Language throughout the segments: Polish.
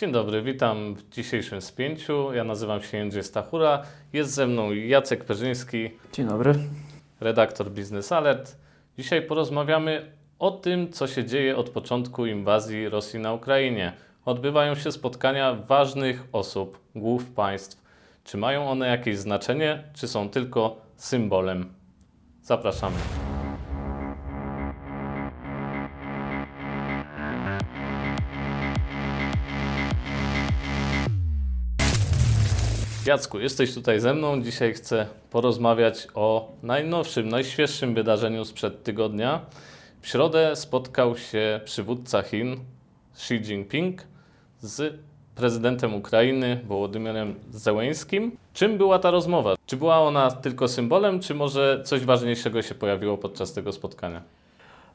Dzień dobry, witam w dzisiejszym spięciu. Ja nazywam się Jędrzej Stachura. Jest ze mną Jacek Perzyński, Dzień dobry. redaktor Business Alert. Dzisiaj porozmawiamy o tym, co się dzieje od początku inwazji Rosji na Ukrainie. Odbywają się spotkania ważnych osób, głów państw. Czy mają one jakieś znaczenie, czy są tylko symbolem? Zapraszamy. Jacku, jesteś tutaj ze mną. Dzisiaj chcę porozmawiać o najnowszym, najświeższym wydarzeniu sprzed tygodnia. W środę spotkał się przywódca Chin Xi Jinping z prezydentem Ukrainy Wołodymyrem Zełęskim. Czym była ta rozmowa? Czy była ona tylko symbolem, czy może coś ważniejszego się pojawiło podczas tego spotkania?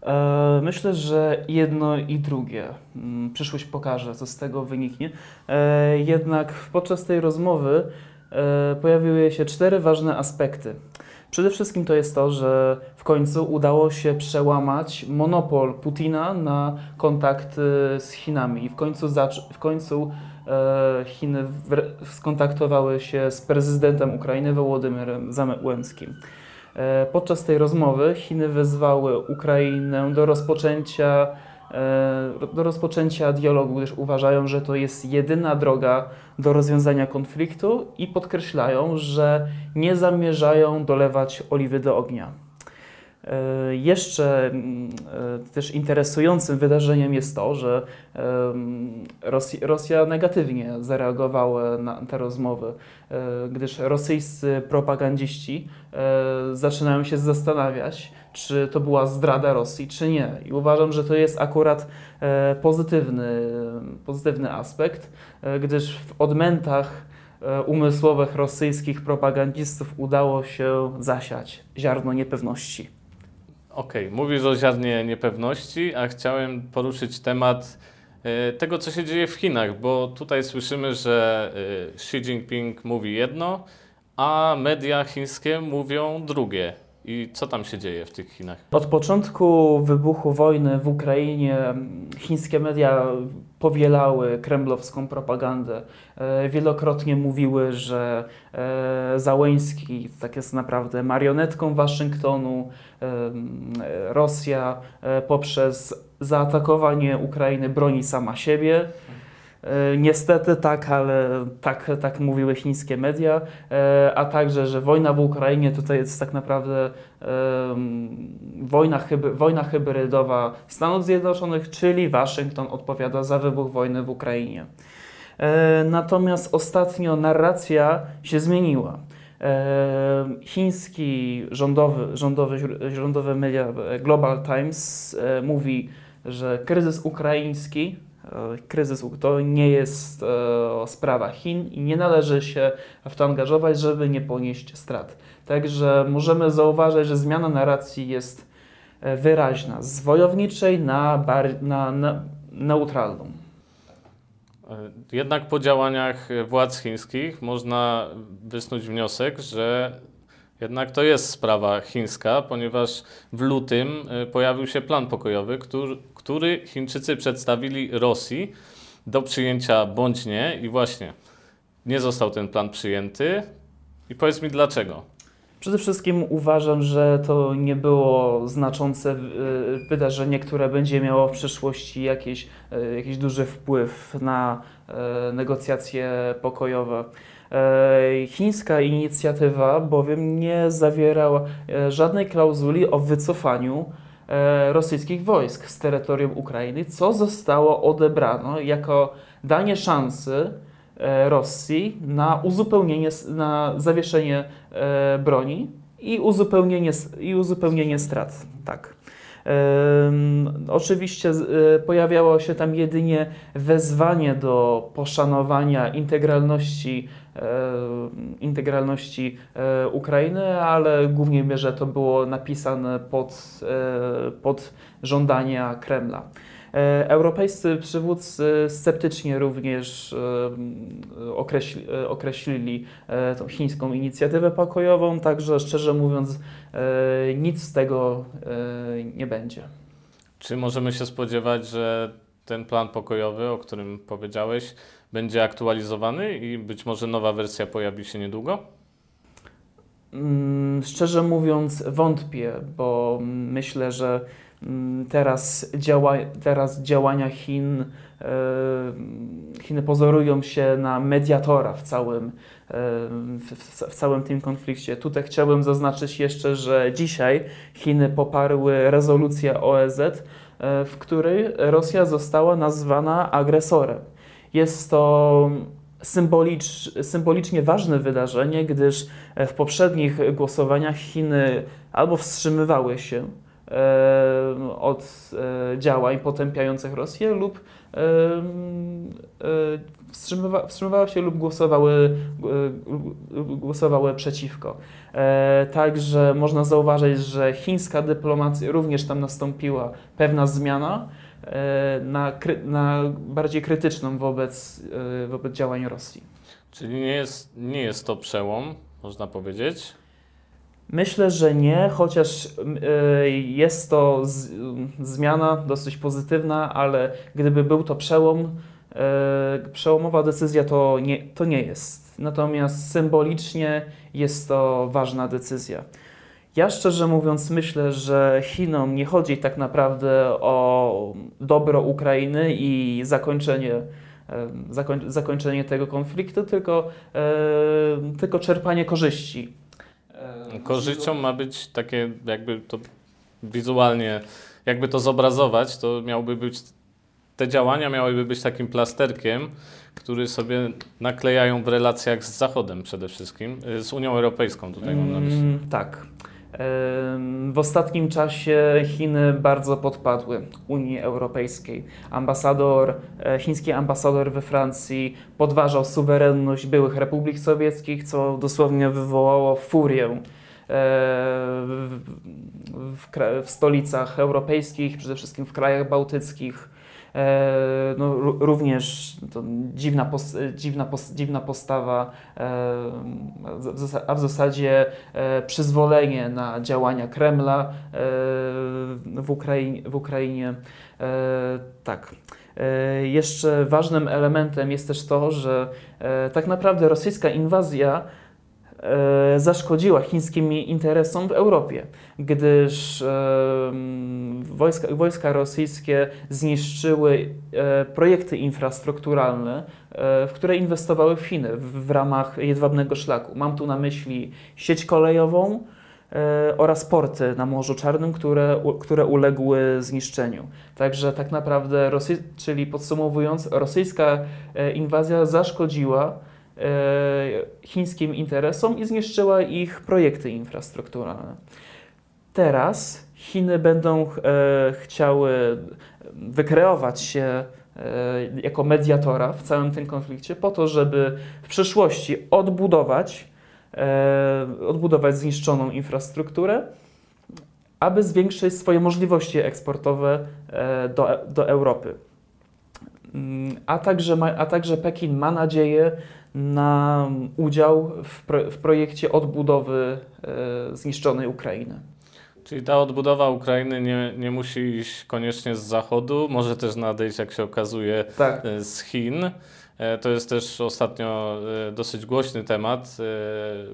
E, Myślę, że jedno i drugie. Mm, Przyszłość pokaże, co z tego wyniknie. E, Jednak podczas tej rozmowy e, pojawiły się cztery ważne aspekty. Przede wszystkim to jest to, że w końcu udało się przełamać monopol Putina na kontakt z Chinami i w końcu, w końcu Chiny skontaktowały się z prezydentem Ukrainy Wołodymyrem Zełenskim. E, Podczas tej rozmowy Chiny wezwały Ukrainę do rozpoczęcia, e, do rozpoczęcia dialogu, gdyż uważają, że to jest jedyna droga do rozwiązania konfliktu i podkreślają, że nie zamierzają dolewać oliwy do ognia. E, Jeszcze mm, e, też interesującym wydarzeniem jest to, że Rosja, negatywnie zareagowała na te rozmowy, e, gdyż rosyjscy propagandziści zaczynają się zastanawiać, czy to była zdrada Rosji, czy nie. I uważam, że to jest akurat pozytywny, pozytywny aspekt, gdyż w odmętach umysłowych rosyjskich propagandistów udało się zasiać ziarno niepewności. Okej, mówisz o ziarnie niepewności, a chciałem poruszyć temat e, tego, co się dzieje w Chinach, bo tutaj słyszymy, że e, Xi Jinping mówi jedno, a media chińskie mówią drugie. I co tam się dzieje w tych Chinach? Od początku wybuchu wojny w Ukrainie mm, chińskie media powielały kremlowską propagandę. E, Wielokrotnie mówiły, że e, Załęski tak jest naprawdę marionetką Waszyngtonu. E, Rosja poprzez zaatakowanie Ukrainy broni sama siebie. E, Niestety tak, ale tak, tak mówiły chińskie media, e, a także, że wojna w Ukrainie tutaj jest tak naprawdę wojna, hyby, wojna hybrydowa Stanów Zjednoczonych, czyli Waszyngton odpowiada za wybuch wojny w Ukrainie. E, Natomiast ostatnio narracja się zmieniła. Chiński rządowy, rządowy, rządowe media Global Times mówi, że kryzys ukraiński Kryzys u- to nie jest e, sprawa Chin i nie należy się w to angażować, żeby nie ponieść strat. Także możemy zauważyć, że zmiana narracji jest e, wyraźna z wojowniczej na, bar- na, na neutralną. E, Jednak po działaniach e, władz chińskich można wysnuć wniosek, że jednak to jest sprawa chińska, ponieważ w lutym e, pojawił się plan pokojowy, który, Chińczycy przedstawili Rosji do przyjęcia bądź nie i właśnie nie został ten plan przyjęty. I powiedz mi dlaczego. Przede wszystkim uważam, że to nie było znaczące e, wydarzenie, które będzie miało w przyszłości jakiś, e, jakiś duży wpływ na negocjacje pokojowe. Chińska inicjatywa bowiem nie zawierała e, żadnej klauzuli o wycofaniu e, rosyjskich wojsk z terytorium Ukrainy, co zostało odebrano jako danie szansy e, Rosji na uzupełnienie, na zawieszenie broni i uzupełnienie, i uzupełnienie strat. Tak. Oczywiście e, pojawiało się tam jedynie wezwanie do poszanowania integralności, integralności e, Ukrainy, ale w głównej mierze to było napisane pod, e, pod żądania Kremla. E, Europejscy przywódcy sceptycznie również e, określi, e, określili tą chińską inicjatywę pokojową, także szczerze mówiąc nic z tego nie będzie. Czy możemy się spodziewać, że ten plan pokojowy, o którym powiedziałeś, będzie aktualizowany i być może nowa wersja pojawi się niedługo? Mm, szczerze mówiąc, wątpię, bo myślę, że teraz, działa, teraz działania Chin, e, Chiny pozorują się na mediatora w całym, e, w, w całym tym konflikcie. Tutaj chciałbym zaznaczyć jeszcze, że dzisiaj Chiny poparły rezolucję OEZ, e, w której Rosja została nazwana agresorem. Jest to symbolicz, symbolicznie ważne wydarzenie, gdyż w poprzednich głosowaniach Chiny albo wstrzymywały się od e, działań potępiających Rosję lub e, wstrzymywa, wstrzymywały się lub głosowały, głosowały przeciwko. Także można zauważyć, że chińska dyplomacja również tam nastąpiła pewna zmiana. E, na, na bardziej krytyczną wobec, e, wobec działań Rosji. Czyli nie jest, nie jest to przełom, można powiedzieć? Myślę, że nie, chociaż e, jest to z, zmiana dosyć pozytywna, ale gdyby był to przełom, przełomowa decyzja to nie, to nie jest. Natomiast symbolicznie jest to ważna decyzja. Ja szczerze mówiąc myślę, że Chinom nie chodzi tak naprawdę o dobro Ukrainy i zakończenie, zakoń, zakończenie tego konfliktu, tylko, tylko czerpanie korzyści. Korzyścią ma być takie, jakby to wizualnie, jakby to zobrazować, to miałby być, te działania miałyby być takim plasterkiem, który sobie naklejają w relacjach z Zachodem przede wszystkim, z Unią Europejską tutaj mam na myśli. Mm, tak. W ostatnim czasie Chiny bardzo podpadły Unii Europejskiej. Ambasador, e, chiński ambasador we Francji podważał suwerenność byłych republik sowieckich, co dosłownie wywołało furię e, w, w, stolicach europejskich, przede wszystkim w krajach bałtyckich. E, no, również dziwna, pos, dziwna, pos, dziwna postawa, e, a w zasadzie przyzwolenie na działania Kremla w Ukrainie. W Ukrainie. Tak. Jeszcze ważnym elementem jest też to, że tak naprawdę rosyjska inwazja zaszkodziła chińskim interesom w Europie, gdyż e, wojska, wojska rosyjskie zniszczyły e, projekty infrastrukturalne, w które inwestowały Chiny w, ramach jedwabnego szlaku. Mam tu na myśli sieć kolejową, oraz porty na Morzu Czarnym, które, które uległy zniszczeniu. Także tak naprawdę, Rosy, czyli podsumowując, rosyjska inwazja zaszkodziła E, chińskim interesom i zniszczyła ich projekty infrastrukturalne. Teraz Chiny będą e, chciały wykreować się e, jako mediatora w całym tym konflikcie, po to, żeby w przyszłości odbudować, odbudować zniszczoną infrastrukturę, aby zwiększyć swoje możliwości eksportowe do, do Europy. Mm, a także, a także Pekin ma nadzieję na udział w, pro, w projekcie odbudowy e, zniszczonej Ukrainy. Czyli ta odbudowa Ukrainy nie, nie musi iść koniecznie z zachodu, może też nadejść, jak się okazuje, tak. E, z Chin. E, to jest też ostatnio dosyć głośny temat,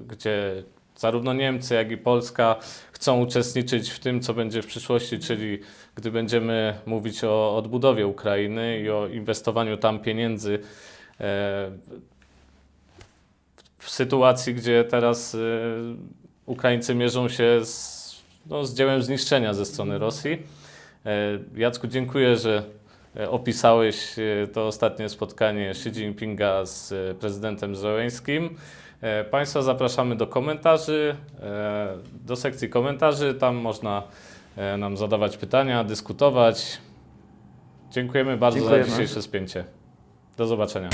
gdzie zarówno Niemcy, jak i Polska chcą uczestniczyć w tym, co będzie w przyszłości, czyli gdy będziemy mówić o odbudowie Ukrainy i o inwestowaniu tam pieniędzy w sytuacji, gdzie teraz y, Ukraińcy mierzą się z, no, z dziełem zniszczenia ze strony Rosji. E, Jacku, dziękuję, że e, opisałeś e, to ostatnie spotkanie Xi Jinpinga z prezydentem Zełęskim. Państwa zapraszamy do komentarzy, do sekcji komentarzy. Tam można nam zadawać pytania, dyskutować. Dziękujemy bardzo Dziękujemy. za dzisiejsze spięcie. Do zobaczenia.